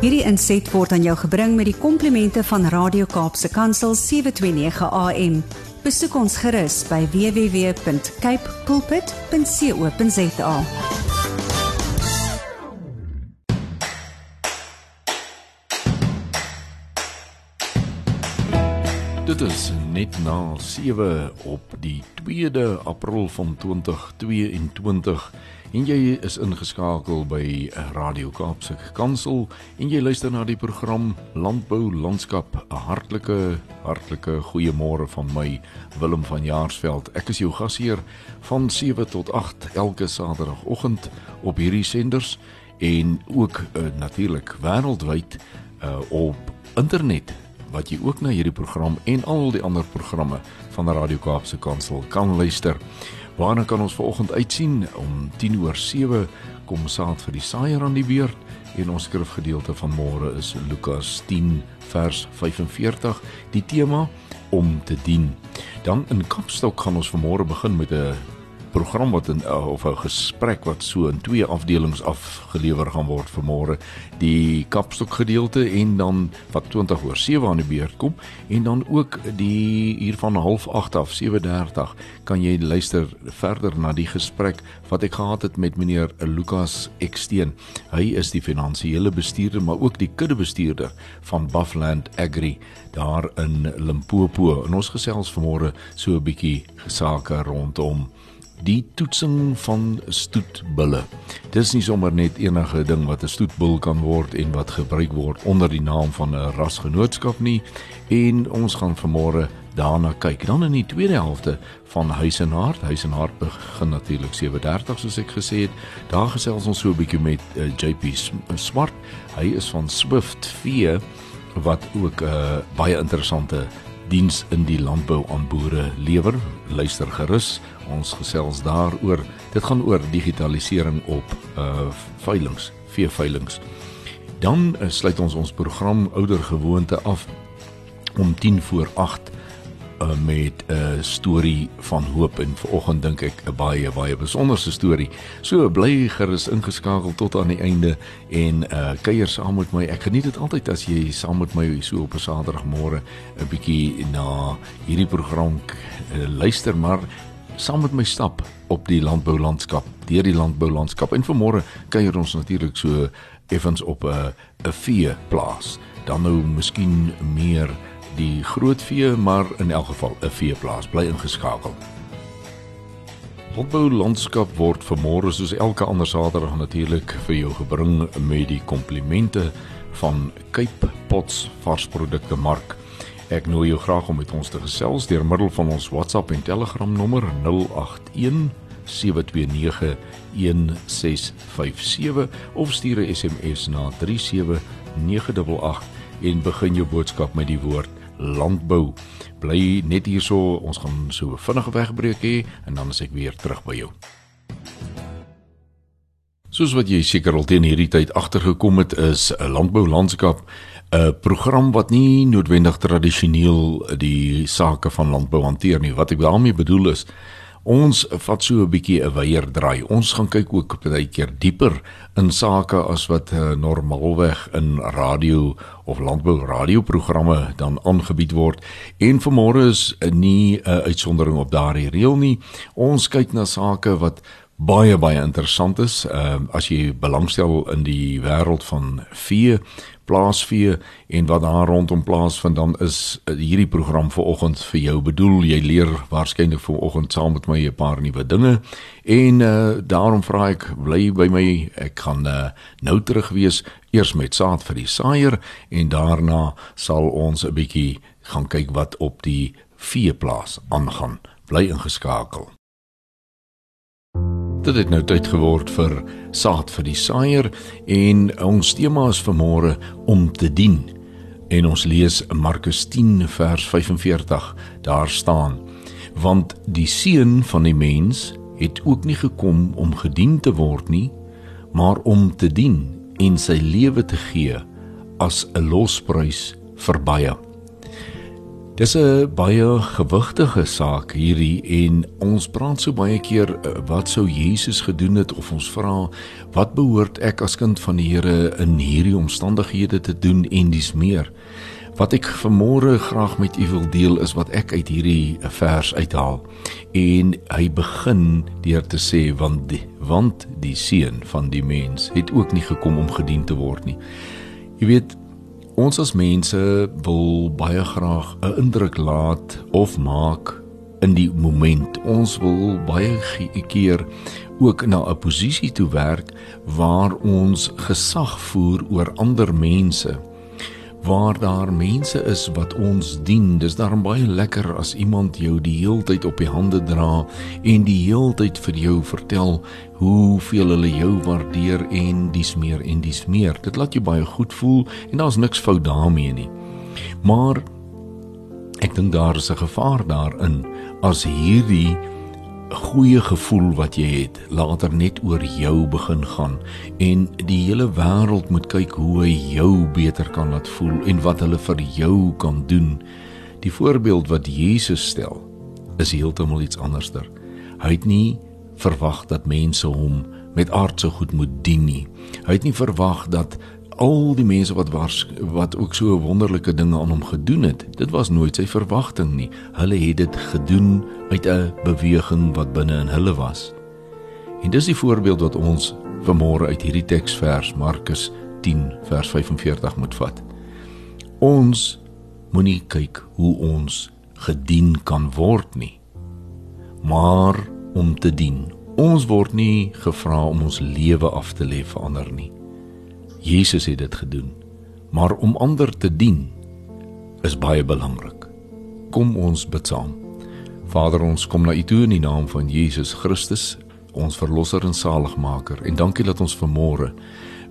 Hierdie inset word aan jou gebring met die komplimente van Radio Kaapse Kansel 729 AM. Besoek ons gerus by www.cape pulpit.co.za. Dit is net na 7 op die 2de April van 2022 en jy is ingeskakel by Radio Kaapse Kansel en jy luister na die program Landbou Landskap. 'n Hartlike hartlike goeiemôre van my Willem van Jaarsveld. Ek is jou gasheer van 7 tot 8 elke Saterdagoggend op hierdie senders en ook uh, natuurlik wêreldwyd uh, op internet wat jy ook na hierdie program en al die ander programme van Radio Kaapse Kansel kan luister. Waarna kan ons vanoggend uitsien om 10 oor 7 kom saad vir die saaier aan die beurt en ons skrifgedeelte van môre is Lukas 10 vers 45 die tema om te dien. Dan in Kapstok gaan ons vanmôre begin met 'n program wat in uh, of 'n gesprek wat so in twee afdelings afgelewer gaan word vanmôre. Die kapstok gedeelte en dan wat 20 oor 7 aan die beurt kom en dan ook die hier van 08:30 af 7:30 kan jy luister verder na die gesprek wat ek gehad het met meneer Lukas Eksteen. Hy is die finansiële bestuurder maar ook die kuddebestuurder van Buffland Agri daar in Limpopo. En ons gesels vanmôre so 'n bietjie gesake rondom die toetsing van stoetbulle. Dis nie sommer net enige ding wat 'n stoetbul kan word en wat gebruik word onder die naam van 'n rasgenootskap nie en ons gaan vanmôre daarna kyk. Dan in die tweede helfte van Huis en Hart, Huis en Hart begin natuurlik 7:30 soos ek gesê het. Daar gesels ons so 'n bietjie met uh, eh, JP Swart. Hy is van Swift Vee wat ook 'n uh, eh, baie interessante diens in die landbou aan boere lewer. Luister gerus ons gesels daaroor. Dit gaan oor digitalisering op uh veilinge, veeveilinge. Dan uh, sluit ons ons program ouer gewoonte af om 10 voor 8 uh, met 'n uh, storie van hoop en vanoggend dink ek 'n baie baie besonderse storie. So bly gerus ingeskakel tot aan die einde en uh kuier saam met my. Ek geniet dit altyd as jy saam met my so op 'n Saterdagmôre 'n bietjie na hierdie program uh, luister, maar saam met my stap op die landboulandskap, deur die landboulandskap. En vanmôre kuier ons natuurlik so effens op 'n 'n vee plaas. Dan nou miskien meer die groot vee, maar in elk geval 'n vee plaas. Bly ingeskakel. Landboulandskap word vanmôre soos elke ander Saterdag natuurlik vir jou gebring met die komplimente van Cape Pots varsprodukte mark. Ek nooi jou graag om met ons te gesels deur middel van ons WhatsApp en Telegram nommer 081 729 1657 of stuur 'n SMS na 37988 en begin jou boodskap met die woord landbou. Bly net hierso, ons gaan so vinnige wegbreek hê en dan is ek weer terug by jou. Soos wat jy seker al teen hierdie tyd agtergekom het, is 'n landbou landskap 'n program wat nie noodwendig tradisioneel die sake van landbou hanteer nie. Wat ek daarmee bedoel is ons vat so 'n bietjie 'n weier draai. Ons gaan kyk ook baie keer dieper in sake as wat uh, normaalweg in radio of landbou radioprogramme dan aangebied word. En vanmôre is nie 'n uh, uitsondering op daardie reël nie. Ons kyk na sake wat baie baie interessant is. Ehm uh, as jy belangstel in die wêreld van vee, plaasvee en wat daar rondom plaasvind dan is uh, hierdie program vir oggend vir jou bedoel. Jy leer waarskynlik vir oggend saam met my 'n paar nuwe dinge en uh, daarom vra ek bly by my. Ek gaan uh, nou terug wees eers met saad vir die saaier en daarna sal ons 'n bietjie gaan kyk wat op die veeplaas aangaan. Bly ingeskakel. Dit het nou tyd geword vir saad vir die saaier en ons tema is vanmôre om te dien. En ons lees Markus 10 vers 45. Daar staan: Want die seun van die mens het ook nie gekom om gedien te word nie, maar om te dien en sy lewe te gee as 'n losprys vir baie. Dis 'n baie gewigtige saak hierdie en ons praat so baie keer eh, wat sou Jesus gedoen het of ons vra wat behoort ek as kind van die Here in hierdie omstandighede te doen en dis meer. Wat ek vanmôre graag met u wil deel is wat ek uit hierdie vers uithaal. En hy begin deur te sê want die, want die seun van die mens het ook nie gekom om gedien te word nie. Jy weet Ons as mense wil baie graag 'n indruk laat of maak in die moment. Ons wil baie keer ook na 'n posisie toe werk waar ons gesag voer oor ander mense waar daar mense is wat ons dien. Dis daarom baie lekker as iemand jou die heeltyd op die hande dra en die heeltyd vir jou vertel hoeveel hulle jou waardeer en dis meer en dis meer. Dit laat jou baie goed voel en daar's niks fout daarmee nie. Maar ek dink daar is 'n gevaar daarin as hierdie goeie gevoel wat jy het later net oor jou begin gaan en die hele wêreld moet kyk hoe hy jou beter kan laat voel en wat hulle vir jou kan doen. Die voorbeeld wat Jesus stel is heeltemal iets anderster. Hy het nie verwag dat mense hom met aardse goed moet dien nie. Hy het nie verwag dat al die mense wat was wat ook so wonderlike dinge aan hom gedoen het. Dit was nooit sy verwagting nie. Hulle het dit gedoen uit 'n beweging wat binne in hulle was. En dis die voorbeeld wat ons vanmôre uit hierdie teksvers Markus 10 vers 45 moet vat. Ons moenie kyk hoe ons gedien kan word nie, maar om te dien. Ons word nie gevra om ons lewe af te lê vir ander nie. Jesus het dit gedoen. Maar om ander te dien is baie belangrik. Kom ons bid saam. Vader, ons kom na U toe in die naam van Jesus Christus, ons verlosser en saligmaker. En dankie dat ons vanmôre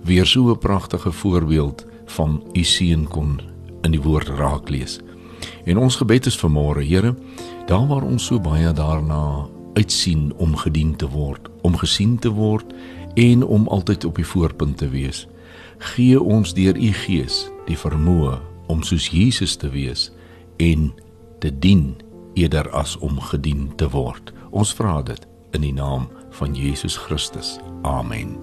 weer so 'n pragtige voorbeeld van U seun kon in die woord raak lees. En ons gebed is vanmôre, Here, daar waar ons so baie daarna uitsien om gedien te word, om gesien te word en om altyd op die voorpunt te wees gee ons deur u gees die vermoë om soos Jesus te wees en te dien eerder as om gedien te word. Ons vra dit in die naam van Jesus Christus. Amen.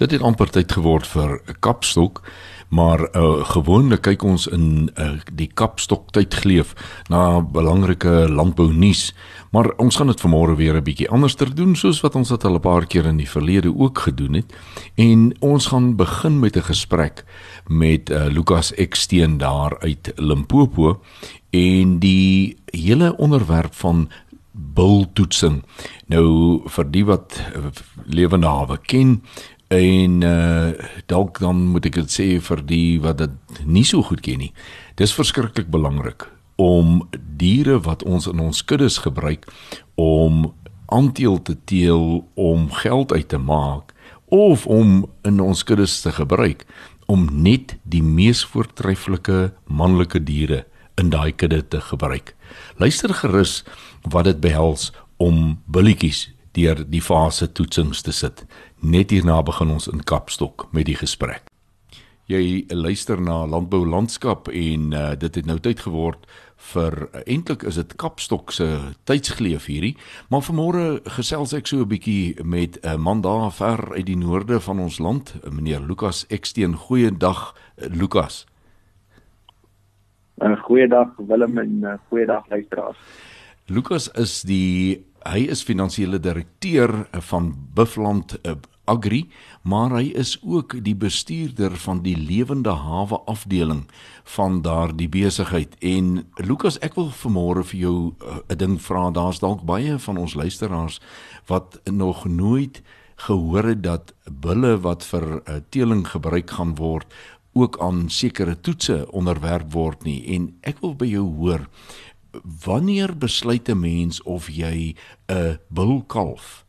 Dit het amper tyd geword vir 'n kapstok, maar uh, gewoonlik kyk ons in uh, die kapstok tydgleef na belangrike landbou nuus, maar ons gaan dit vanmôre weer 'n bietjie anders ter doen soos wat ons dit al 'n paar keer in die verlede ook gedoen het. En ons gaan begin met 'n gesprek met uh, Lukas Eksteen daar uit Limpopo en die hele onderwerp van bultoetsing. Nou vir die wat lewe nawe ken, En uh dalk dan moet ek dit sê vir die wat dit nie so goed ken nie. Dis verskriklik belangrik om diere wat ons in ons kuddes gebruik om aanteel te teel om geld uit te maak of om in ons kuddes te gebruik om net die mees voortreffelike manlike diere in daai kudde te gebruik. Luister gerus wat dit behels om billetjies deur die fase toetsings te sit. Net hierna begin ons in Kapstok met die gesprek. Jy luister na Landbou Landskap en uh, dit het nou tyd geword vir eintlik is dit Kapstok se tydsgeleef hierdie, maar vanmôre gesels ek so 'n bietjie met 'n uh, man daar ver uit die noorde van ons land, meneer Lukas Eksteen. Goeiedag uh, Lukas. 'n Goeiedag Willem en 'n goeiedag luisteraars. Lukas is die hy is finansiële direkteur van Buffland uh, Agri, maar hy is ook die bestuurder van die lewende hawe afdeling van daardie besigheid. En Lukas, ek wil vanmôre vir jou eh, 'n ding vra. Daar's dalk baie van ons luisteraars wat nog nooit gehoor het dat bulle wat vir uh, teeling gebruik gaan word ook aan sekere toetse onderwerp word nie. En ek wil by jou hoor wanneer besluit 'n mens of jy 'n bulkalf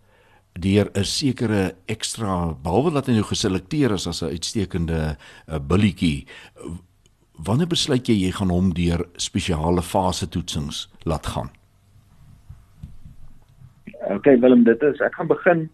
deur 'n sekere ekstra behalwe dat hy nou geselekteer is as 'n uitstekende uh, bulletjie wanneer besluit jy jy gaan hom deur spesiale fase toetsings laat gaan OK Willem dit is ek gaan begin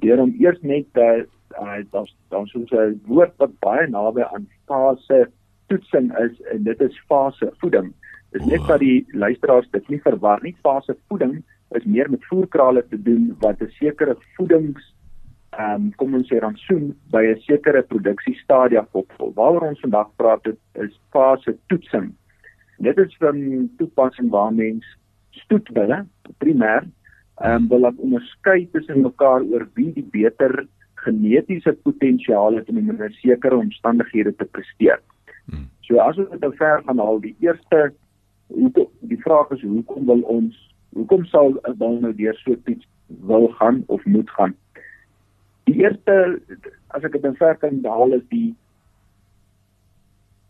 deur om eers net uh, uh dan dan soos 'n woord wat baie naby aan fase toetsing is en dit is fase voeding. Dis net dat die luisteraars dit nie verwar nie. Fase voeding is meer met voerkrale te doen wat 'n sekere voedings ehm um, kom ons sê rantsoen by 'n sekere produksiestadia opvul. Waaroor ons vandag praat dit is fase toetsing. Dit is van toepassing waar mens stoetwille primêr ehm um, wil dat onderskei tussen mekaar oor wie die beter genetiese potensiaal het om in sekere omstandighede te presteer. Hmm. So as ons dit nou ver gaan haal, die eerste die vraag is hoekom wil ons hoekom sal 'n bal nou deur so iets wil gaan of moet gaan? Die eerste as ek dit in ver kan haal is die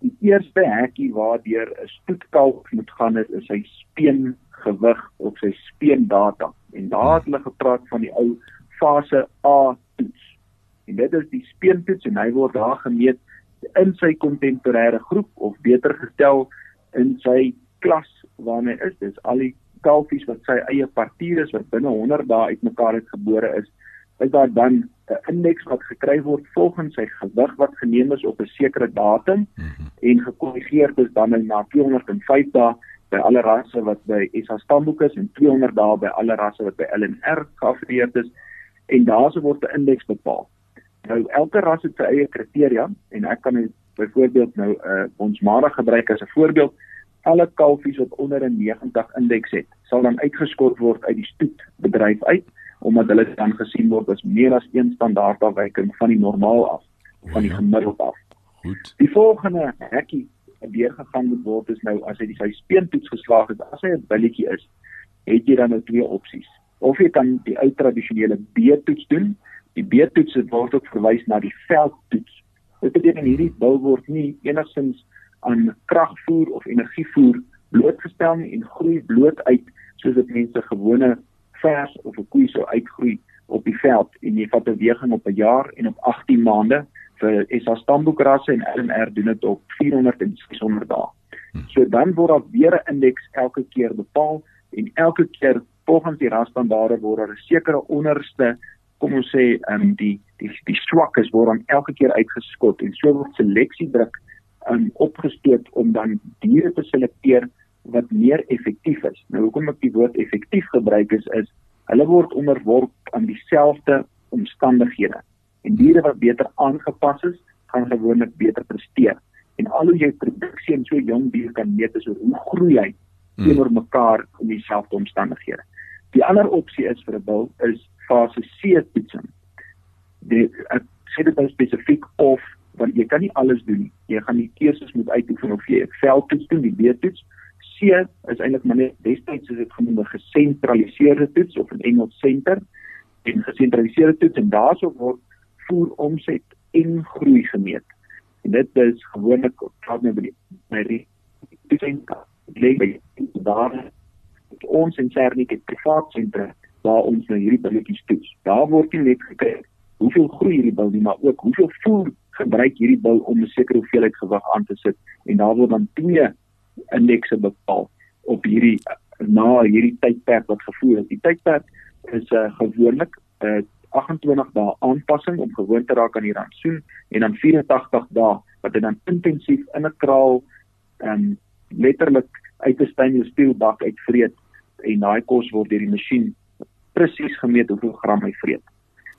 die eerste hekkie waardeur 'n stoetkalk moet gaan is, is sy speen gewig of sy speen data. En daar het hulle gepraat van die ou fase A toets. En dit is die speentoets en hy word daar gemeet in sy kontemporêre groep of beter gestel in sy klas waarna hy is. Dis al die kalfies wat sy eie partier is wat binne 100 dae uitmekaar het gebore is. Is daar dan 'n indeks wat gekry word volgens sy gewig wat geneem is op 'n sekere datum mm -hmm. en gekorrigeer is dan na 205 dae by alle rasse wat by SA stamboek is en 200 dae by alle rasse wat by LNR geaffilieer is en daarso word 'n indeks bepaal. Nou elke ras het sy eie kriteria en ek kan byvoorbeeld nou uh, ons mara gebruik as 'n voorbeeld alle kalfies wat onder 'n 90 indeks het, sal dan uitgeskort word uit die stoetbedryf uit omdat hulle dan gesien word as meer as een standaardafwyking van die normaal af, van die gemiddeld af. Goed. Die volgende hekkie wat weer gegaan moet word is nou as hy die sy speentoets geslaag het, as hy 'n billetjie is, het jy dan nou twee opsies. Of jy kan die ou tradisionele B-toets doen. Die B-toets word ook verwys na die veldtoets. Dit beteken hierdie bil word nie enigstens aan kragvoer of energievoer blootgestel nie en groei bloot uit soos dit mense gewone vers of 'n koei sou uitgroei op die veld en jy vat 'n weging op 'n jaar en op 18 maande vir SA stamboekrasse en LNR doen dit op 400 en 600 dae. So dan word daar weer 'n indeks elke keer bepaal en elke keer volgens die rasstandaarde word daar 'n sekere onderste kom ons sê um, die die die swakkes word dan elke keer uitgeskot en so word seleksiedruk um, opgestoot om dan diere te selekteer wat meer effektief is. Nou hoekom ek die woord effektief gebruik is is hulle word onderworp aan dieselfde omstandighede. En diere wat beter aangepas is, gaan gewoonlik beter presteer. En al hoe jy produksie in so jong dier kan meet is hoe groei hy hmm. teenoor mekaar in dieselfde omstandighede. Die ander opsie is vir 'n bil is fase C toetsing. Die ek sê dit nou spesifiek of want jy kan nie alles doen nie. Jy gaan die keuses moet uitoefen of jy veldtoets doen, die B-toets. C is eintlik maar net destyds is dit genoem 'n gesentraliseerde toets of in Engels center en gesentraliseerde toets en daarso word voer omset en groei gemeet. En dit is gewoonlik praat nou by die by die toetsing lê by daar ons in Cernik het privaat sentre waar ons nou hierdie billetjies toets. Daar word nie net gekyk hoeveel groei hierdie bil nie, maar ook hoeveel voer gebruik hierdie bil om 'n sekere hoeveelheid gewig aan te sit en daar word dan twee indekse bepaal op hierdie na hierdie tydperk wat gevoer is. Die tydperk is uh, gewoonlik uh, 28 dae aanpassing om gewoon te raak aan die rantsoen en dan 84 dae wat dit dan intensief in 'n kraal um, letterlik uit 'n stainless steel bak uitvreet en daai kos word deur die masjien presies gemeet hoeveel gram hy vreet.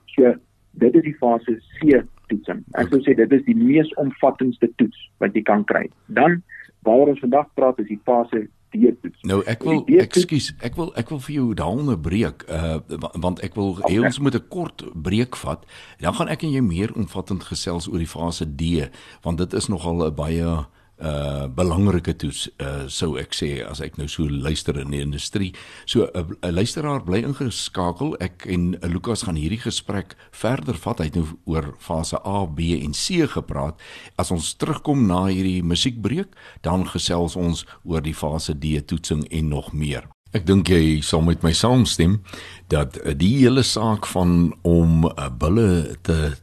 So dit is die fase C toetsing. Ek sou sê dit is die mees omvattendste toets wat jy kan kry. Dan waaroor ons vandag praat is die fase D toets. Nou ek wil ekskuus, ek wil ek wil vir jou daaronder breek uh want ek wil okay. ons moet 'n kort breek vat. Dan gaan ek en jy meer omvattend gesels oor die fase D want dit is nogal 'n baie uh belangrike toets uh sou ek sê as ek nou so luister in die industrie. So 'n uh, luisteraar bly ingeskakel. Ek en uh, Lukas gaan hierdie gesprek verder vat. Hy het nou oor fase A, B en C gepraat. As ons terugkom na hierdie musiekbreek, dan gesels ons oor die fase D toetsing en nog meer. Ek dink jy sal met my saamstem dat uh, die hele saak van om uh, bulle te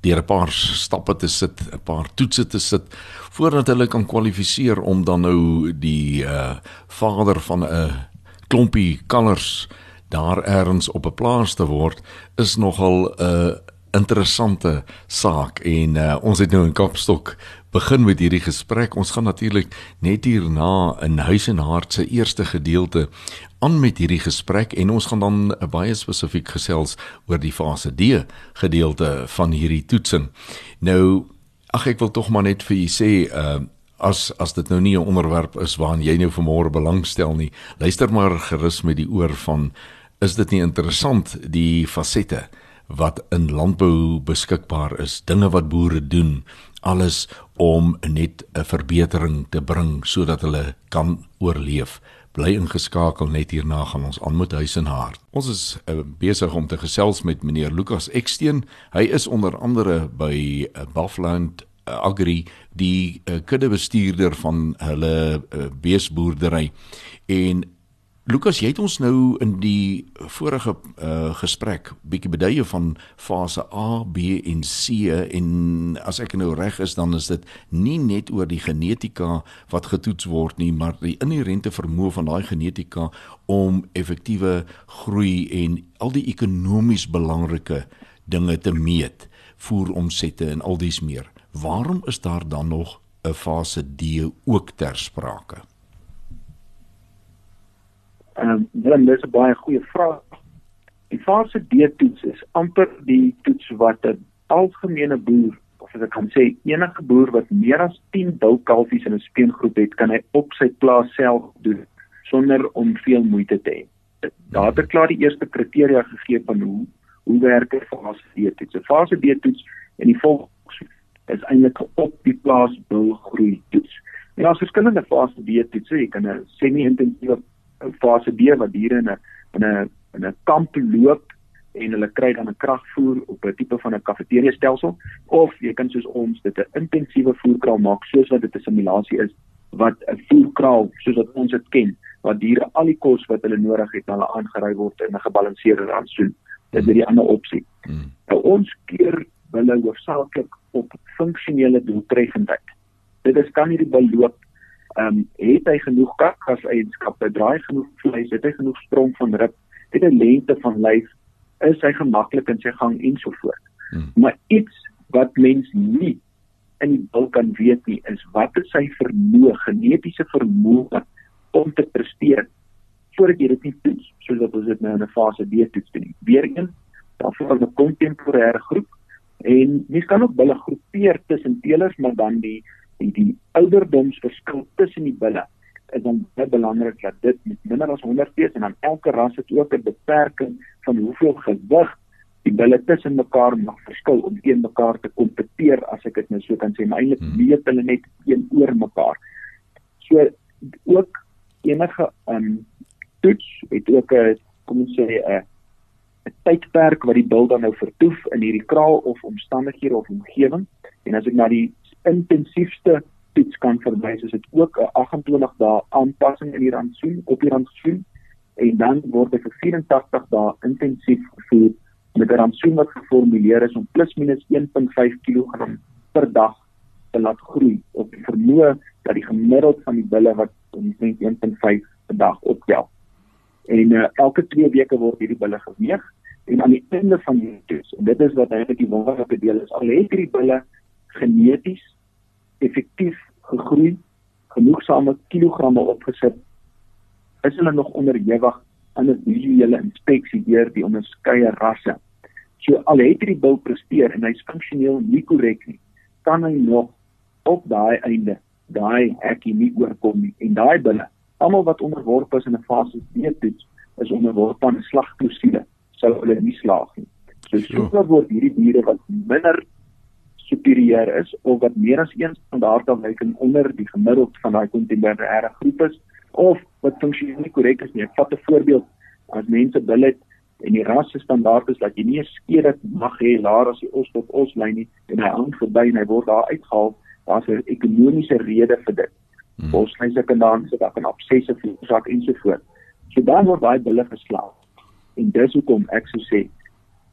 deur 'n paar stappe te sit, 'n paar toetse te sit voordat hulle kan kwalifiseer om dan nou die uh vader van 'n klompie kalvers daar ergens op 'n plaas te word is nogal 'n uh, interessante saak en uh, ons het nou in Kaapstok begin met hierdie gesprek. Ons gaan natuurlik net hierna in Huis en Hart se eerste gedeelte aan met hierdie gesprek en ons gaan dan uh, baie spesifiek gesels oor die fase D gedeelte van hierdie toetsing. Nou ag ek wil tog maar net vir u sê uh as as dit nou nie 'n onderwerp is waaraan jy nou vanmôre belangstel nie, luister maar gerus met die oor van is dit nie interessant die fasette wat in landbou beskikbaar is, dinge wat boere doen, alles om net 'n verbetering te bring sodat hulle kan oorleef. Bly ingeskakel net hierna gaan ons aan met huis en hart. Ons is uh, besig om te gesels met meneer Lukas Eksteen. Hy is onder andere by uh, Buffland uh, Agri die uh, kuddebestuurder van hulle uh, beesboerdery en Lukas, jy het ons nou in die vorige uh, gesprek bietjie beduie van fase A, B en C en as ek nou reg is, dan is dit nie net oor die genetika wat getoets word nie, maar die inherente vermoë van daai genetika om effektiewe groei en al die ekonomies belangrike dinge te meet, voeromsette en al dies meer. Waarom is daar dan nog 'n fase D ook ter sprake? Ehm um, dis 'n baie goeie vraag. Die fase D toets is amper die toets wat 'n algemene boer of as ek kan sê enige boer wat meer as 10 bulkalfies in 'n speengroep het, kan hy op sy plaas self doen sonder om veel moeite te hê. Daar het klaar die eerste kriteria gegee van hoe hoe werk 'n fase D toets. 'n Fase D toets en die volks is eintlik op die plaas bul groei toets. En daar's verskillende fase D toets. Jy kan 'n semi-intensiewe fase B wat diere in 'n in 'n in 'n kamp loop en hulle kry dan 'n kragvoer op 'n tipe van 'n kafeteria stelsel of jy kan soos ons dit 'n intensiewe voerkraal maak soos wat dit 'n simulasie is wat 'n voerkraal soos wat ons dit ken waar diere al die kos wat hulle nodig het hulle aangery word in 'n gebalanseerde rantsoen. Dit is die ander opsie. Hmm. nou ons keer hulle hoofsaaklik op funksionele doeltreffendheid. Dit is kan hierdie beloop ehm um, het hy genoeg kakgaseienskappe, draai genoeg vleis, het hy genoeg sprong van rib, het hy lengte van lyf, is hy gemaklik in sy gang en so voort. Hmm. Maar iets wat mens nie in die bil kan weet nie, is wat is sy vermoë, genetiese vermoë om te presteer voordat jy dit nie toets soos wat ons dit nou in 'n fase B toets doen. Weereens, daarvoor 'n kontemporêre groep en mens kan ook bulle groepeer tussen teelers, maar dan die die die ouderdomsverskil tussen die bulle is dan baie belangrik dat dit met minder as 100 wees en dan elke ras het ook 'n beperking van hoeveel gewig die bulle tussen mekaar mag verskil om teen mekaar te kompeteer as ek dit nou so kan sê maar eintlik hmm. weet hulle net teenoor mekaar. So ook enige um toets het ook 'n kom ons sê 'n 'n tydperk wat die bil dan nou vertoef in hierdie kraal of omstandighede of omgewing en as ek na die intensiefste toets kan verwys is dit ook 'n 28 dae aanpassing in die rantsoen op die rantsoen en dan word dit vir 84 dae intensief gevoer met 'n rantsoen wat geformuleer is om plus minus 1.5 kg per dag te laat groei op die vermoë dat die gemiddeld van die bulle wat omtrent 1.5 per dag optel. En uh, elke 2 weke word hierdie bulle geweeg en aan die einde van die toets en dit is wat eintlik die wonderlike deel is al het hierdie bulle geneties effektief gegroei, genoegsame kilogramme opgesit, is hulle nog onderhewig aan 'n visuele inspeksie deur die onderskeie rasse. So al het hierdie bil presteer en hy's funksioneel nie korrek nie, kan hy nog op daai einde daai hekkie nie oorkom nie. En daai bille, almal wat onderworpe is in 'n fase B toets, is onderworpe aan slagklousule, sou hulle nie slaag nie. So so word hierdie diere wat minder superieur is of wat meer as een standaardafwyking onder die gemiddeld van daai kontinentale groep is of wat funksioneel nie korrek is nie. Ek vat 'n voorbeeld as mense bil het en die rasse standaard is dat jy nie 'n skeer mag hê laer as die os tot os lyn nie en hy hang verby en hy word daar uitgehaal, daar's 'n ekonomiese rede vir dit. Hmm. Boslyse kan dan sit daar kan obsesse veroorsaak en so voort. So dan word daai bille geslaag. En dis hoekom ek sou sê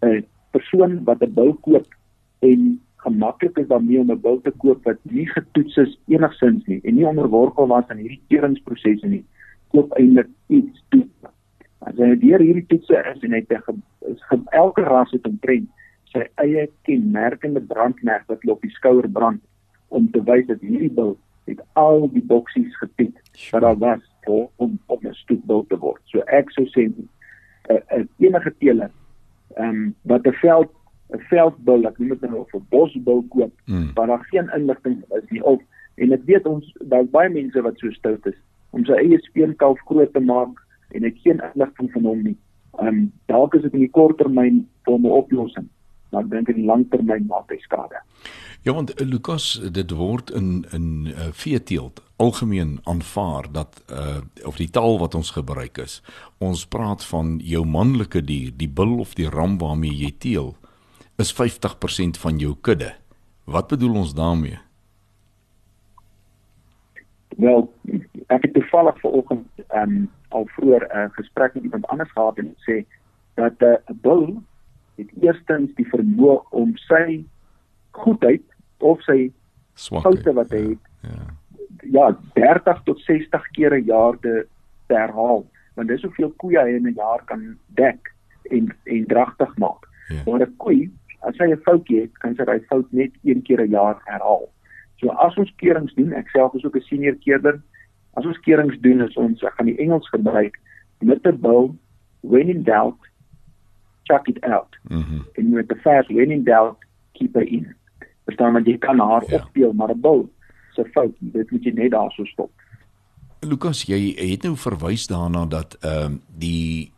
'n persoon wat 'n bil koop en gemaklik is daarmee om 'n bil te koop wat nie getoets is enigsins nie en nie onderworpe was aan hierdie keuringsprosesse nie, koop eintlik iets toe. As jy deur hierdie toetse is en hy het elke ras het 'n trend sy eie kenmerkende brandmerk wat op die skouer brand om te wys dat hierdie bil het al die boksies getik wat daar was vir om op 'n stoetbil te word. So ek sou sê 'n uh, uh, enige teeler ehm um, wat 'n veld 'n veldbil, ek noem dit nou of 'n bosbil koop, hmm. waar daar geen inligting is nie of en ek weet ons daar's baie mense wat so stout is om sy eie speenkalf groot te maak en ek geen inligting van hom nie. Ehm um, dalk is dit in die korttermyn vir 'n oplossing, maar ek dink in die langtermyn maak hy skade. Ja, want uh, Lukas, dit word in in uh, veeteelt algemeen aanvaar dat uh of die taal wat ons gebruik is. Ons praat van jou manlike dier, die bil of die ram waarmee jy teel, is 50% van jou kudde. Wat bedoel ons daarmee? Wel, ek het toevallig vanoggend ehm um, al vroeër 'n uh, gesprek met iemand anders gehad en sê dat 'n uh, bil het eerstens die vermoë om sy goedheid of sy foute wat hy het ja, ja. ja 30 tot 60 keer 'n jaar te herhaal want dis hoeveel koeie hy in 'n jaar kan dek en en dragtig maak. Ja. Maar 'n koei, as hy 'n foutjie het, kan sy daai fout net een keer 'n jaar herhaal. So as ons keurings doen, ek self is ook 'n senior keurder, as ons keurings doen is ons ek gaan die Engels gebruik met 'n bill when in doubt chuck it out. Mhm. Mm en met the fast when in doubt keep her in. Verstaan maar jy kan haar ja. opspeel maar 'n bill se fout, dit moet jy net daar so stop. Lukas, jy het nou verwys daarna dat ehm uh, die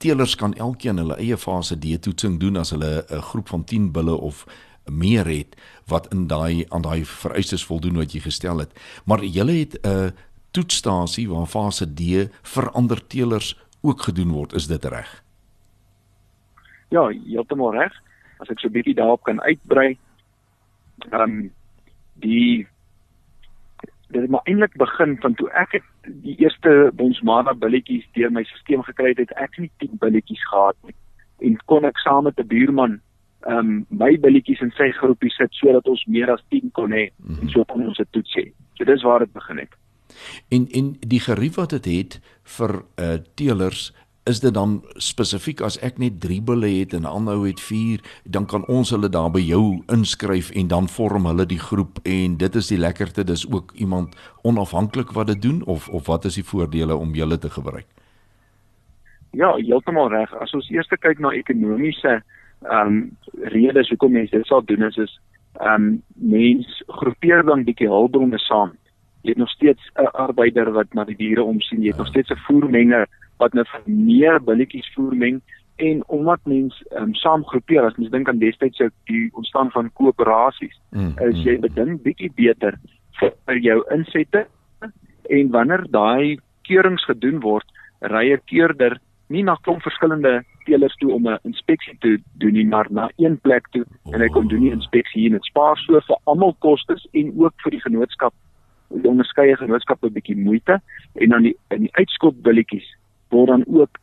teelers kan elkeen hulle eie fase D-toetsing doen as hulle 'n groep van 10 bulle of meer het wat in daai aan daai vereistes voldoen wat jy gestel het. Maar jy het 'n toetsstasie waar fase D vir ander teelers ook gedoen word, is dit reg? Ja, heeltemal reg. As ek so 'n bietjie daarop kan uitbrei. Ehm um, die dit het maar eintlik begin van toe ek het die eerste bonsmana billetjies deur my stelsel gekry het, het ek nie 10 billetjies gehad nie. En kon ek saam met 'n buurman ehm um, my billetjies in sy groepie sit sodat ons meer as 10 kon hê mm -hmm. en so kon ons dit toets hê. So dis waar dit begin het. En en die gerief wat dit het, het vir uh teelers is dit dan spesifiek as ek net 3 bulle het en ander het 4, dan kan ons hulle daar by jou inskryf en dan vorm hulle die groep en dit is die lekkerte, dis ook iemand onafhanklik wat dit doen of of wat is die voordele om julle te gebruik? Ja, heeltemal reg. As ons eers kyk na ekonomiese ehm um, redes hoekom mense dit sal doen is is ehm um, mens groepeer dan bietjie hulpbronne saam. Jy het nog steeds 'n arbeider wat na die diere omsien, jy het nog steeds 'n voermenger wat nou vir meer billetjies voermeng en omdat mens um, saam groepeer as mens dink aan destyds se die ontstaan van koöperasies, mm, is jy mm. beding bietjie beter vir jou insette en wanneer daai keurings gedoen word, ry 'n keurder nie na klomp verskillende teelers toe om 'n inspeksie te doen nie, maar na een plek toe en hy kom doen die inspeksie en dit spaar so vir almal kostes en ook vir die genootskap die onderskeie genootskappe 'n bietjie moeite en dan die in die uitskop billetjies word dan ook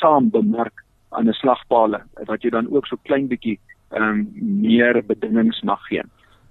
saam bemark aan 'n slagpale wat jy dan ook so klein bietjie ehm um, meer bedingings mag gee.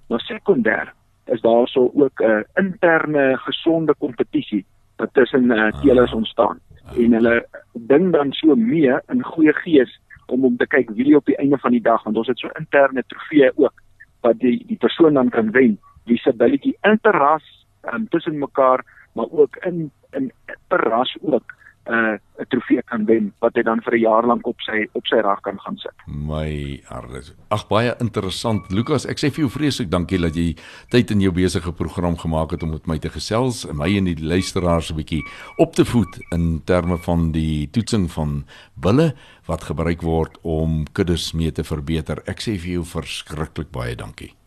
Maar sekondêr is daar so ook 'n uh, interne gesonde kompetisie wat tussen uh, teelers ontstaan. En hulle ding dan so mee in goeie gees om om te kyk wie op die einde van die dag want ons het so interne trofee ook wat die die persoon dan kan wen. Wie se billetjie interras um, tussen mekaar maar ook in in per ras ook 'n uh, trofee kan wen wat hy dan vir 'n jaar lank op sy op sy rag kan gaan sit. My ardes. Ag baie interessant. Lukas, ek sê vir jou vreeslik dankie dat jy tyd in jou besige program gemaak het om met my te gesels en my en die luisteraars 'n bietjie op te voed in terme van die toetsing van bulle wat gebruik word om kuddes mee te verbeter. Ek sê vir jou verskriklik baie dankie.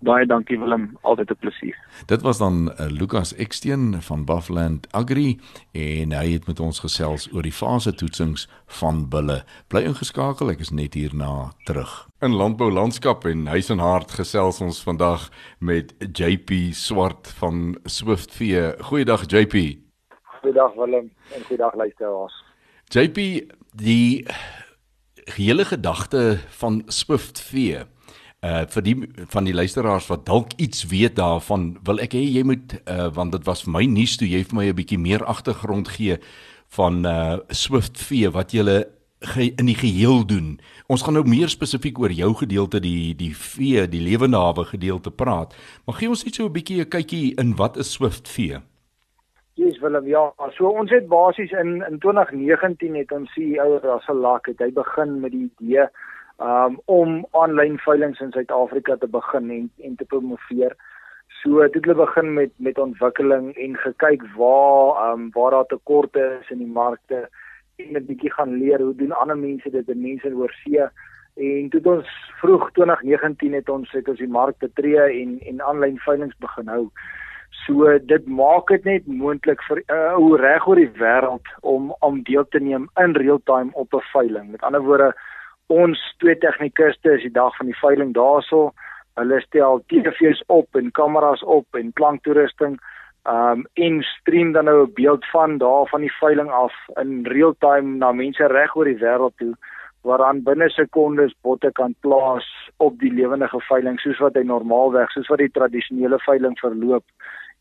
Baie dankie Willem, altyd 'n plesier. Dit was dan uh, Lukas Eksteen van Buffland Agri en hy het met ons gesels oor die fase toetsings van bulle. Bly ingeskakel, ek is net hierna terug. In landbou landskap en huis en hart gesels ons vandag met JP Swart van Swiftvee. Goeiedag JP. Goeiedag Willem en goeiedag luisteraars. JP, die hele gedagte van Swiftvee uh vir die van die luisteraars wat dalk iets weet daarvan wil ek hê jy moet uh want dit was vir my nuus toe jy vir my 'n bietjie meer agtergrond gee van uh Swift V wat jy in die geheel doen. Ons gaan nou meer spesifiek oor jou gedeelte die die vee, die lewende hawe gedeelte praat. Maar gee ons net so 'n bietjie 'n kykie in wat is Swift vee? Yes, Willem, ja. So ons het basies in in 2019 het ons CEO Russell Lak het hy begin met die idee um om aanlyn veilinge in Suid-Afrika te begin en en te promoveer. So het hulle begin met met ontwikkeling en gekyk waar um waar daar tekorte is in die markte en 'n bietjie gaan leer hoe doen ander mense dit, mense oor see. En toe ons vroeg 2019 het ons het ons die mark betree en en aanlyn veilinge begin hou. So dit maak dit net moontlik vir uh, ou reg oor die wêreld om om deel te neem in real time op 'n veiling. Met ander woorde, ons twee tegnikuste is die dag van die veiling daarso. Hulle stel TV's op en kameras op en klanktoerusting um en stream dan nou 'n beeld van daar van die veiling af in real time na mense reg oor die wêreld toe waaraan binne sekondes botte kan plaas op die lewendige veiling soos wat hy normaalweg soos wat die tradisionele veiling verloop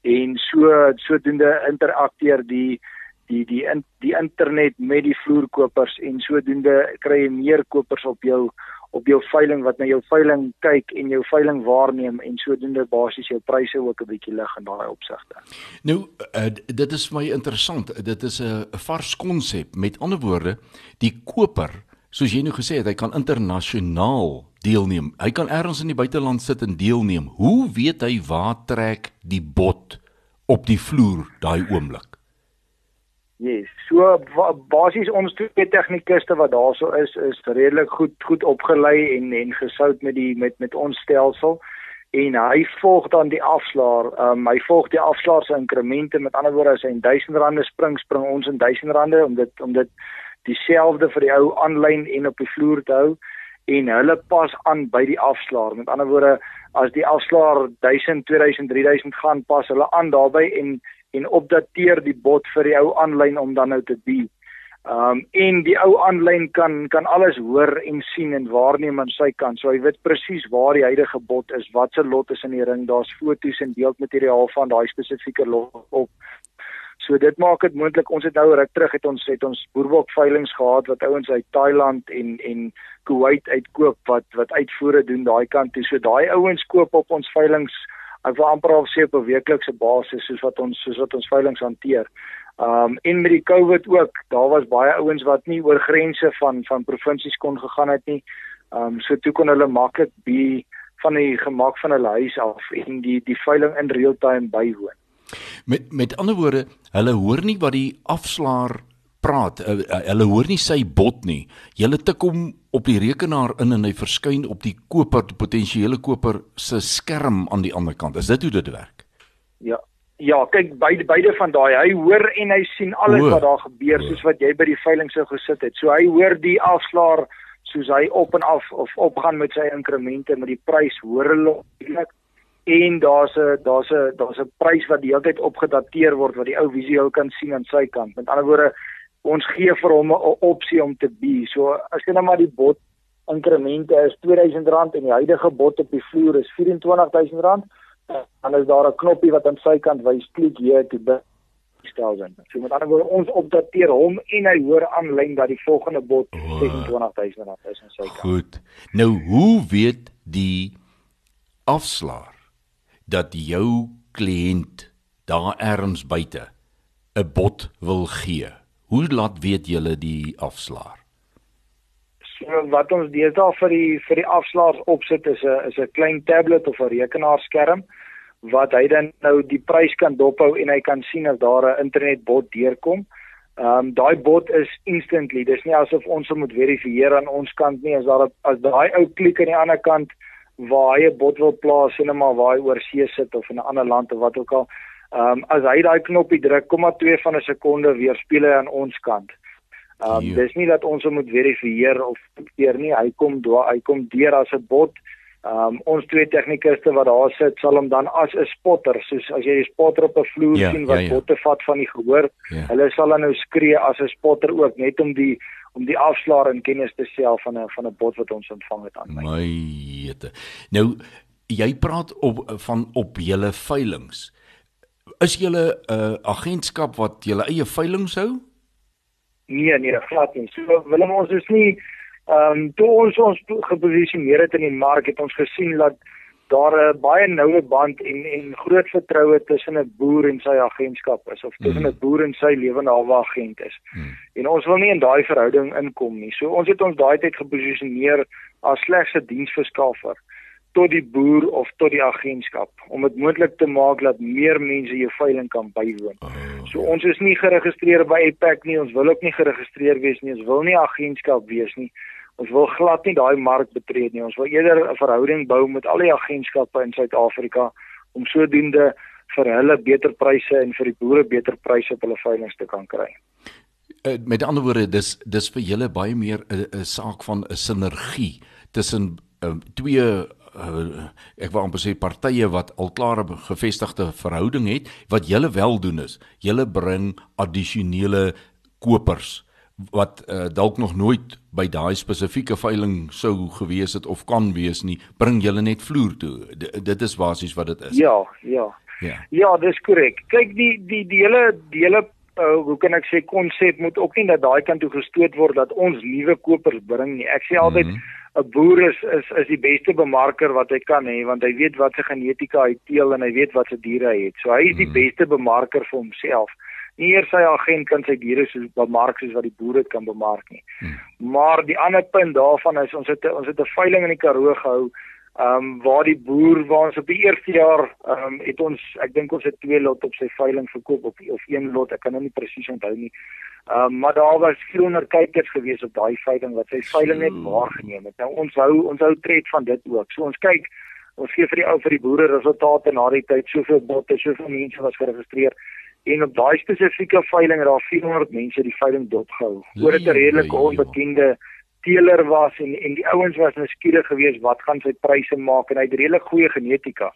en so sodoende interakteer die die die in, die internet met die vloerkopers en sodoende kry jy meer kopers op jou op jou veiling wat na jou veiling kyk en jou veiling waarneem en sodoende basies jou pryse ook 'n bietjie lig in daai opsigte. Nou uh, dit is my interessant. Dit is 'n vars konsep. Met ander woorde, die koper, soos jy nou gesê het, hy kan internasionaal deelneem. Hy kan ergens in die buiteland sit en deelneem. Hoe weet hy waar trek die bot op die vloer daai oomblik? Yes. So basies ons twee tegnikuste wat daarso is is redelik goed goed opgelei en en gesout met die met met ons stelsel en hy volg dan die afslaer. Um, hy volg die afslaer se inkremente. Met ander woorde as hy in R1000 spring, spring ons in R1000 om dit om dit dieselfde vir die ou aanlyn en op die vloer te hou en hulle pas aan by die afslaer. Met ander woorde as die afslaer 1000, 2000, 3000 gaan pas hulle aan daarbey en en opdateer die bot vir die ou aanlyn om dan nou te die. Um en die ou aanlyn kan kan alles hoor en sien en waarneem aan sy kant. So hy weet presies waar die huidige bot is, wat se lot is in die ring. Daar's foto's en beeldmateriaal van daai spesifieke lot op. So dit maak dit moontlik. Ons het nou ruk terug het ons het ons boerbok veilinge gehad wat ouens uit Thailand en en Kuwait uitkoop wat wat uitvoere doen daai kant toe. So daai ouens koop op ons veilinge ek wil amper al sê op 'n weeklikse basis soos wat ons soos wat ons veilinge hanteer. Um en met die COVID ook, daar was baie ouens wat nie oor grense van van provinsies kon gegaan het nie. Um so toe kon hulle maklik by van die gemaak van hulle huis af en die die veiling in real time bywoon. Met met ander woorde, hulle hoor nie wat die afslaer praat. Uh, uh, hulle hoor nie sy bot nie. Jy tik hom op die rekenaar in en hy verskyn op die koper, die potensiële koper se skerm aan die ander kant. Is dit hoe dit werk? Ja. Ja, kyk beide beide van daai. Hy hoor en hy sien alles o, wat daar gebeur soos wat jy by die veiling sou gesit het. So hy hoor die afslaer soos hy op en af of opgaan met sy inkremente met die prys hoor hulle eintlik en daar's 'n daar's 'n daar's 'n prys wat die hele tyd opgedateer word wat die ou visueel kan sien aan sy kant. Met ander woorde, ons gee vir hom 'n opsie om te bi. So as jy nou maar die bot inkremente is R2000 en die huidige bot op die vloer is R24000, dan is daar 'n knoppie wat aan sy kant wys klik hier te bi. Stelsen. So met ander woorde ons opdateer hom en hy hoor aanlyn dat die volgende bot R26000 is aan sy kant. Goed. Nou hoe weet die afslaer dat jou kliënt daar erns buite 'n bot wil gee? Hoe laat weet julle die afslaer? So wat ons deesdae vir die vir die afslaers opsit is 'n is 'n klein tablet of 'n rekenaarskerm wat hy dan nou die prys kan dophou en hy kan sien as daar 'n internetbot deurkom. Ehm um, daai bot is instantly. Dis nie asof ons moet verifieer aan ons kant nie as daar as daai ou klik aan die ander kant waar hy 'n bot wil plaas en net maar waar hy oor see sit of in 'n ander land of wat ook al Ehm um, as hy daai knoppie druk, kom maar 2 van 'n sekonde weer speel hy aan ons kant. Ehm um, dis nie dat ons hom moet verifieer of keer nie. Hy kom do hy kom deur as 'n bot. Ehm um, ons twee tegnikuste wat daar sit, sal hom dan as 'n spotter, soos as jy 'n spotter op 'n vloer ja, sien wat ja, ja. botte vat van die gehoor, ja. hulle sal dan nou skree as 'n spotter ook net om die om die afslaer in kennis te stel van 'n van 'n bot wat ons ontvang het aan my. My jete. Nou jy praat op van op julle veilinge is julle 'n uh, agentskap wat julle eie veiling hou? Nee, nee, glad nie. So Willem ons is nie ehm um, toe ons ons geposisioneer het in die mark het ons gesien dat daar 'n baie noue band en en groot vertroue tussen 'n boer en sy agentskap is of tussen 'n mm. boer en sy lewende hawe agent is. Mm. En ons wil nie in daai verhouding inkom nie. So ons het ons daai tyd geposisioneer as slegs 'n diensverskaffer tot die boer of tot die agentskap om dit moontlik te maak dat meer mense jou veiling kan bywoon. Oh, so ons is nie geregistreer by EPAC nie, ons wil ook nie geregistreer wees nie, ons wil nie agentskap wees nie. Ons wil glad nie daai mark betree nie. Ons wil eerder 'n verhouding bou met al die agentskappe in Suid-Afrika om sodoende vir hulle beter pryse en vir die boere beter pryse op hulle veiling te kan kry. Uh, met ander woorde, dis dis vir julle baie meer 'n saak van 'n sinergie tussen uh, twee uh, ek wou amper sê partye wat al klare gevestigde verhouding het wat julle wel doen is julle bring addisionele kopers wat uh, dalk nog nooit by daai spesifieke veiling sou gewees het of kan wees nie bring julle net vloer toe. D dit is basies wat dit is. Ja ja. Ja. Ja dis korrek. Kyk die die die hele die hele uh, hoe kan ek sê konsep moet ook nie dat daai kant toe gestoot word dat ons nuwe kopers bring nie. Ek sê altyd mm -hmm 'n boer is is is die beste bemarker wat hy kan hê want hy weet wat sy genetika hy teel en hy weet wat sy diere hy het. So hy is die hmm. beste bemarker vir homself. Nie eers sy agent kan sy diere so bemark soos wat die boer dit kan bemark nie. Hmm. Maar die ander punt daarvan is ons het ons het 'n veiling in die Karoo gehou Ehm um, waar die boer waar ons op die eerste jaar ehm um, het ons ek dink ons het twee lot op sy veiling verkoop op of een lot ek kan nou nie presies onthou nie. Ehm um, maar daar was 400 kykers gewees op daai veiling wat sy veiling net waargeneem het. Nou ons hou ons hou tred van dit ook. So ons kyk ons gee vir die ou vir die boere resultate na die tyd soveel botte, soveel mense was geregistreer en op daai spesifieke veiling het daar 400 mense die veiling dopgehou. Oor dit 'n redelike onbekende teeler was en en die ouens was nou skieurig geweest wat gaan sy pryse maak en hy het redelik goeie genetika.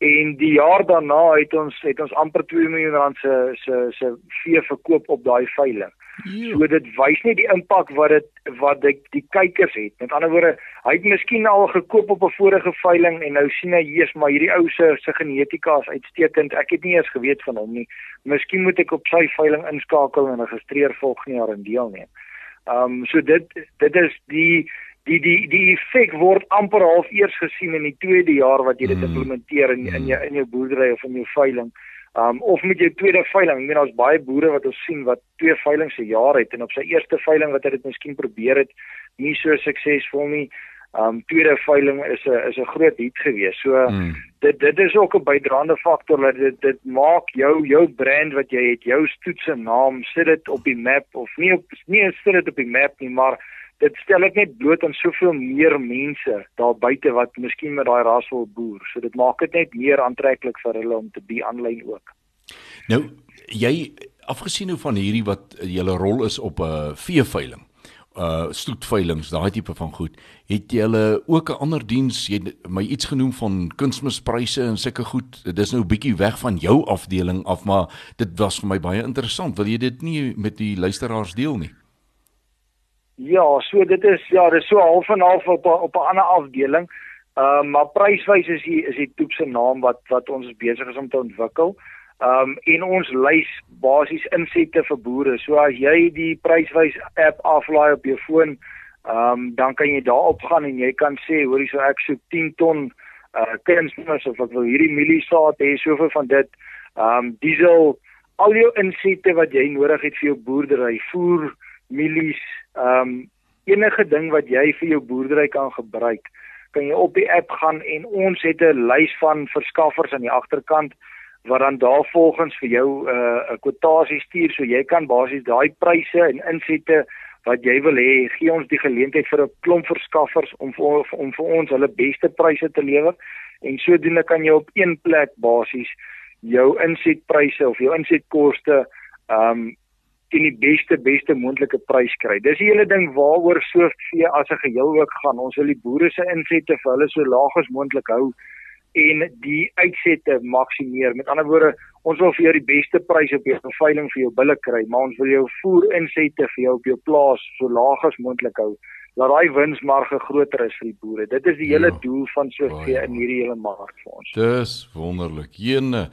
En die jaar daarna het ons het ons amper 2 miljoen rand se se se vee verkoop op daai veiling. So dit wys net die impak wat dit wat dit die kykers het. Met ander woorde, hy het miskien al gekoop op 'n vorige veiling en nou sien hy eers maar hierdie ou se se genetika is uitstekend. Ek het nie eens geweet van hom nie. Miskien moet ek op sy veiling inskakel en registreer volgende jaar en deelneem. Ehm um, so dit dit is die die die die effek word amper half eers gesien in die tweede jaar wat jy dit mm. implementeer in in jou in jou boerdery of in jou veiling. Ehm um, of met jou tweede veiling. Ek meen daar's baie boere wat ons sien wat twee veilings se jaar het en op sy eerste veiling wat hy dit miskien probeer het, nie so suksesvol nie. Um, tweede veiling is 'n is 'n groot hit gewees. So mm. dit dit is ook 'n bydraende faktor dat dit dit maak jou jou brand wat jy het, jou stoetse naam, sit dit op die map of nie op nie sit dit op die map nie, maar dit stel dit net bloot aan soveel meer mense daar buite wat miskien met daai ras wil boer. So dit maak dit net meer aantreklik vir hulle om te be aanlyn ook. Nou, jy afgesien hoe van hierdie wat julle rol is op 'n uh, veeveiling uh stoetveilings, daai tipe van goed. Het jy hulle ook 'n ander diens, jy my iets genoem van kunsmispryse en sulke goed. Dit is nou 'n bietjie weg van jou afdeling af, maar dit was vir my baie interessant. Wil jy dit nie met die luisteraars deel nie? Ja, so dit is ja, dit is so half en half op op 'n ander afdeling. Ehm uh, maar pryswys is die is die toep se naam wat wat ons besig is om te ontwikkel. Um en ons lys basies insette vir boere. So as jy die pryswys app aflaai op jou foon, um dan kan jy daarop gaan en jy kan sê hoor hierso ek soek 10 ton uh kunsmis of ek wil hierdie mieliesaad hê soveel van dit. Um diesel al jou insette wat jy nodig het vir jou boerdery, voer, mielies, um enige ding wat jy vir jou boerdery kan gebruik, kan jy op die app gaan en ons het 'n lys van verskaffers aan die agterkant wat dan daarvolgens vir jou 'n uh, kwotasie stuur so jy kan basies daai pryse en insette wat jy wil hê gee ons die geleentheid vir 'n klomp verskaffers om vir, om vir ons hulle beste pryse te lewer en sodoende kan jy op een plek basies jou insetpryse of jou insetkoste um teen die beste beste moontlike prys kry. Dis die hele ding waaroor soveel as 'n geheel ook gaan. Ons wil die boere se insette vir hulle so laag as moontlik hou en die uitsette maksimeer. Met ander woorde, ons wil vir jou die beste pryse op jou veiling vir jou bulle kry, maar ons wil jou voer insette vir jou op jou plaas so laag as moontlik hou dat daai winsmarge groter is vir die boere. Dit is die ja, hele doel van soveel in hierdie hele mark vir ons. Dis wonderlik. Jene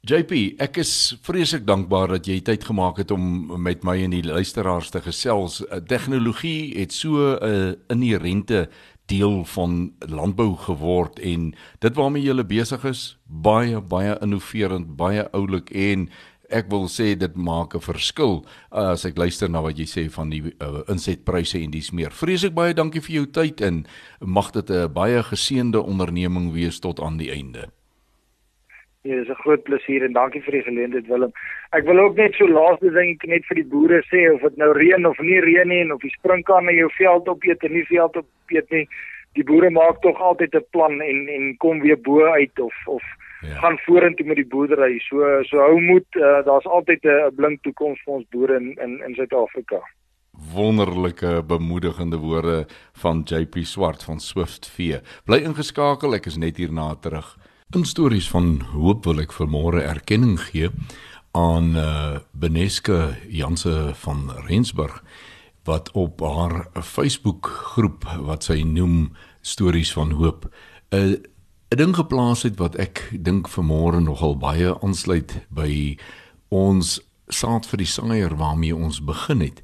JP, ek is vreeslik dankbaar dat jy tyd gemaak het om met my en die luisteraars te gesels. Eh, tegnologie het so 'n uh, inherente deel van landbou geword en dit waarmee jy besig is, baie baie innoverend, baie oulik en ek wil sê dit maak 'n verskil uh, as ek luister na wat jy sê van die uh, insetpryse en dis meer. Vreeslik baie dankie vir jou tyd en mag dit 'n baie geseënde onderneming wees tot aan die einde. Ja, dis 'n groot plesier en dankie vir die geleentheid Willem. Ek wil ook net so laaste ding net vir die boere sê of dit nou reën of nie reën nie en of die sprinkaan in jou veld opeet en nie veld opeet nie. Die boere maak tog altyd 'n plan en en kom weer bo uit of of ja. gaan vorentoe met die boerdery. So so hou moed, uh, daar's altyd 'n blink toekoms vir ons boere in in in Suid-Afrika. Wonderlike bemoedigende woorde van JP Swart van Swift V. Bly ingeskakel, ek is net hierna terug. In stories van hoop wil ek vanmôre erkenning gee aan uh, Beneske Janse van Rensburg wat op haar Facebook groep wat sy noem stories van hoop 'n uh, 'n ding geplaas het wat ek dink vanmôre nogal baie aansluit by ons saad vir die saaier waarmee ons begin het.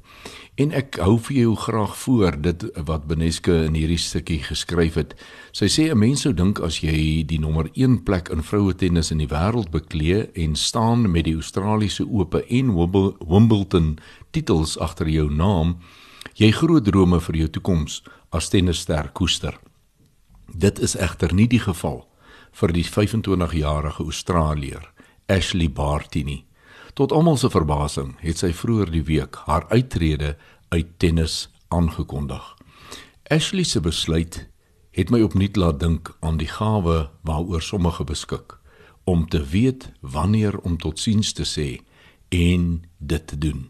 En ek hou vir jou graag voor dit wat Beneske in hierdie stukkie geskryf het. Sy sê 'n mens sou dink as jy die nommer 1 plek in vroue tennis in die wêreld beklee en staan met die Australiese Ope en Wimbledon titels agter jou naam, jy groot drome vir jou toekoms as tennisster koester. Dit is egter nie die geval vir die 25-jarige Australier Ashley Barty nie. Tot almal se verbasing het sy vroeër die week haar uittrede uit tennis aangekondig. Ashley se besluit het my opnuut laat dink aan die gawe waaroor sommige beskik om te weet wanneer om totsiens te sê en dit te doen.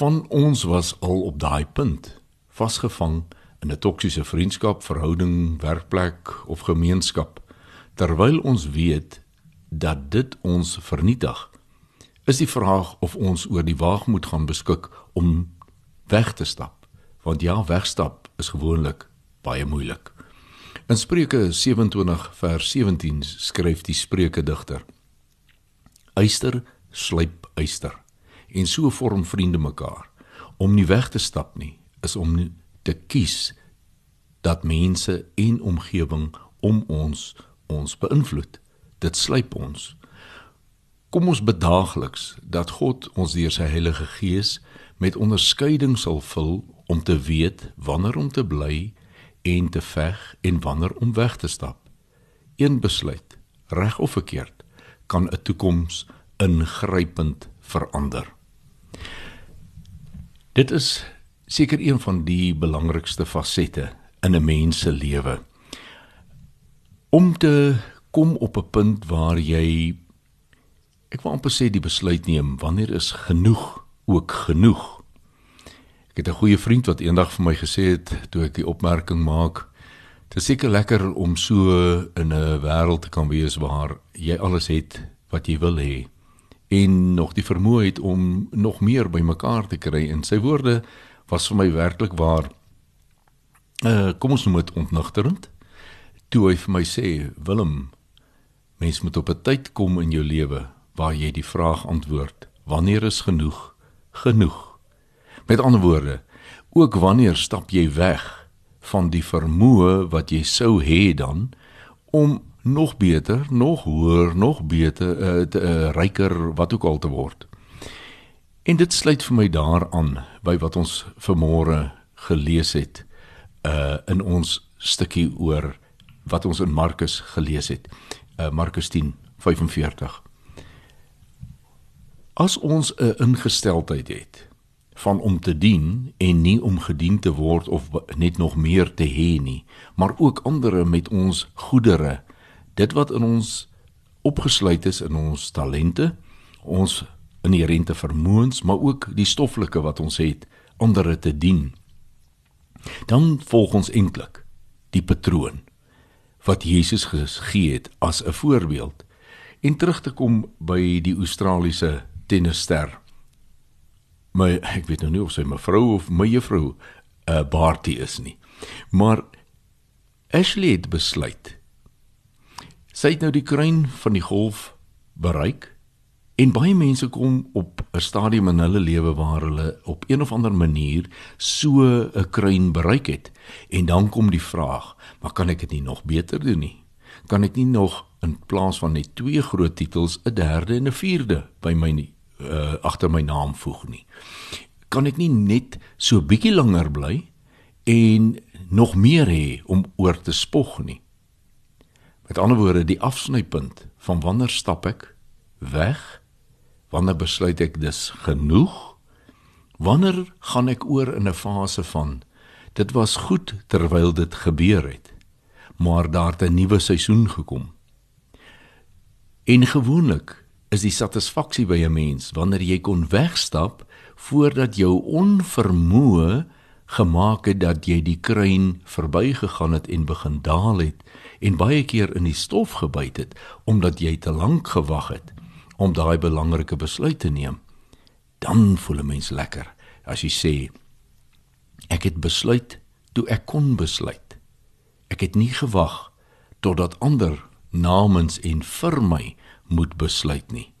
Van ons was al op daai punt vasgevang in 'n toksiese vriendskap, verhouding, werkplek of gemeenskap, terwyl ons weet dat dit ons vernietig, is die vraag of ons oor die waagmoed gaan beskik om weg te stap. Want ja, wegstap is gewoonlik baie moeilik. In Spreuke 27 vers 17 skryf die Spreuke digter: Eyster slyp eyster en so vorm vriende mekaar. Om nie weg te stap nie is om te kies dat mense en omgewing om ons ons beïnvloed. Dit slyp ons. Kom ons bedaagliks dat God ons deur sy Heilige Gees met onderskeiding sal vul om te weet wanneer om te bly en te veg en wanneer om weg te stap. Een besluit, reg of verkeerd, kan 'n toekoms ingrypend verander. Dit is seker een van die belangrikste fasette in 'n mens se lewe. Om te kom op 'n punt waar jy ek wil amper sê die besluit neem wanneer is genoeg ook genoeg. Ek het 'n goeie vriend wat eendag vir my gesê het toe ek die opmerking maak Dit is seker lekker om so in 'n wêreld te kan wees waar jy alles het wat jy wil hê en nog die vermoë het om nog meer bymekaar te kry en sy woorde was vir my werklik waar uh kom ons noem dit ontnugterend. Toe hy vir my sê, Willem, mens moet op 'n tyd kom in jou lewe waar jy die vraag antwoord: Wanneer is genoeg? Genoeg. Met ander woorde, ook wanneer stap jy weg van die vermoë wat jy sou hê dan om nog beter, nog hoër, nog beter, uh, te, uh, ryker, wat ook al te word. En dit sluit vir my daaraan by wat ons vanmôre gelees het uh in ons stukkie oor wat ons in Markus gelees het. Uh Markus 10:45. As ons 'n ingesteldheid het van om te dien en nie om gedien te word of net nog meer te hê nie, maar ook ander met ons goedere, dit wat in ons opgesluit is in ons talente, ons inherente vermoëns, maar ook die stoffelike wat ons het, ander te dien. Dan volg ons eintlik die patroon wat Jesus gegee het as 'n voorbeeld. En terug te kom by die Australiese tennisster. My ek weet nou nie of sy mevrou of my juffrou 'n uh, Barty is nie. Maar Ashley het besluit. Sy het nou die kruin van die golf bereik En baie mense kom op 'n stadium in hulle lewe waar hulle op een of ander manier so 'n kruin bereik het. En dan kom die vraag, maar kan ek dit nie nog beter doen nie? Kan ek nie nog in plaas van net twee groot titels 'n derde en 'n vierde by my nie uh agter my naam voeg nie? Kan ek nie net so bietjie langer bly en nog meer hê om oor te spog nie? Met ander woorde, die afsnypunt van wanneer stap ek weg Wanneer besluit ek dis genoeg? Wanneer gaan ek oor in 'n fase van dit was goed terwyl dit gebeur het, maar daar het 'n nuwe seisoen gekom. En gewoonlik is die satisfaksie by 'n mens wanneer jy kon wegstap voordat jou onvermoë gemaak het dat jy die kruin verbygegaan het en begin daal het en baie keer in die stof gebyt het omdat jy te lank gewag het om daai belangrike besluit te neem, dan voel 'n mens lekker as jy sê ek het besluit toe ek kon besluit. Ek het nie gewag totdat ander namens en vir my moet besluit nie.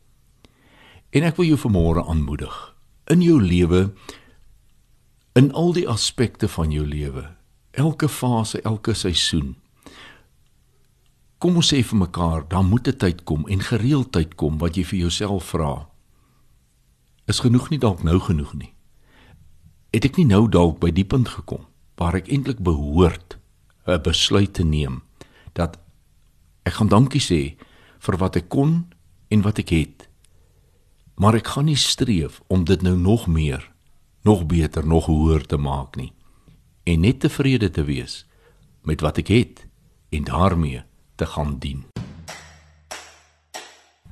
En ek wil jou vanmôre aanmoedig in jou lewe in al die aspekte van jou lewe, elke fase, elke seisoen Kom ons sê vir mekaar, dan moet 'n tyd kom en gereeld tyd kom wat jy vir jouself vra. Is genoeg nie dalk nou genoeg nie? Het ek nie nou dalk by die punt gekom waar ek eintlik behoort 'n besluit te neem dat ek gaan dankie sê vir wat ek kon en wat ek het. Maar ek gaan nie streef om dit nou nog meer, nog beter, nog hoër te maak nie en net tevrede te wees met wat ek het en daarmee te gaan dien.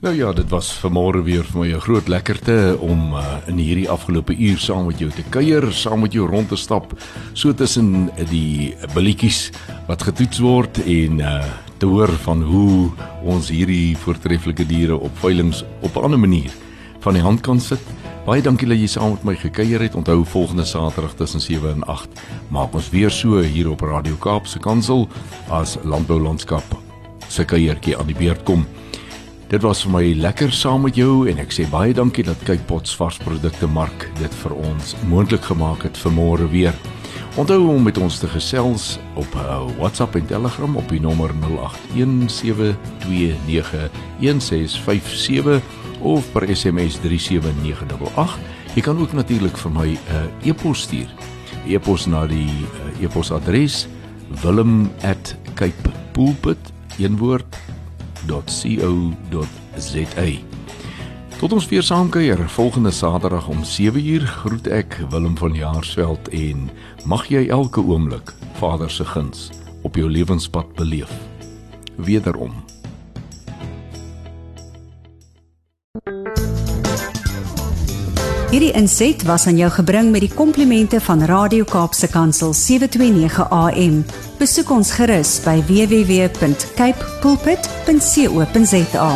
Nou ja, dit was vanmôre weer vir my 'n groot lekkerte om uh, in hierdie afgelope uur saam met jou te kuier, saam met jou rond te stap, so tussen die billetjies wat getoets word en uh, te hoor van hoe ons hierdie voortreffelike diere op veilinge op 'n ander manier van die hand kan sit. Baie dankie dat jy saam met my gekuier het. Onthou volgende Saterdag tussen 7 en 8 maak ons weer so hier op Radio Kaap se kantoor as Landbou Landskap se kuiertjie aan die beurt kom. Dit was vir my lekker saam met jou en ek sê baie dankie dat kyk Pots varsprodukte mark dit vir ons moontlik gemaak het vir môre weer. Onthou om met ons te gesels op uh, WhatsApp en Telegram op die nommer 0817291657 of per SMS 37988. Jy kan ook natuurlik vir my 'n uh, e-pos stuur. E-pos na die uh, e-posadres wilhelm@capepulpit.com een woord.co.za. Tot ons weer saamkuier volgende Saterdag om 7uur groet ek Willem van Jaarsveld en mag jy elke oomblik Vader se guns op jou lewenspad beleef. Wederom Hierdie inset was aan jou gebring met die komplimente van Radio Kaapse Kansel 729 AM. Besoek ons gerus by www.cape pulpit.co.za.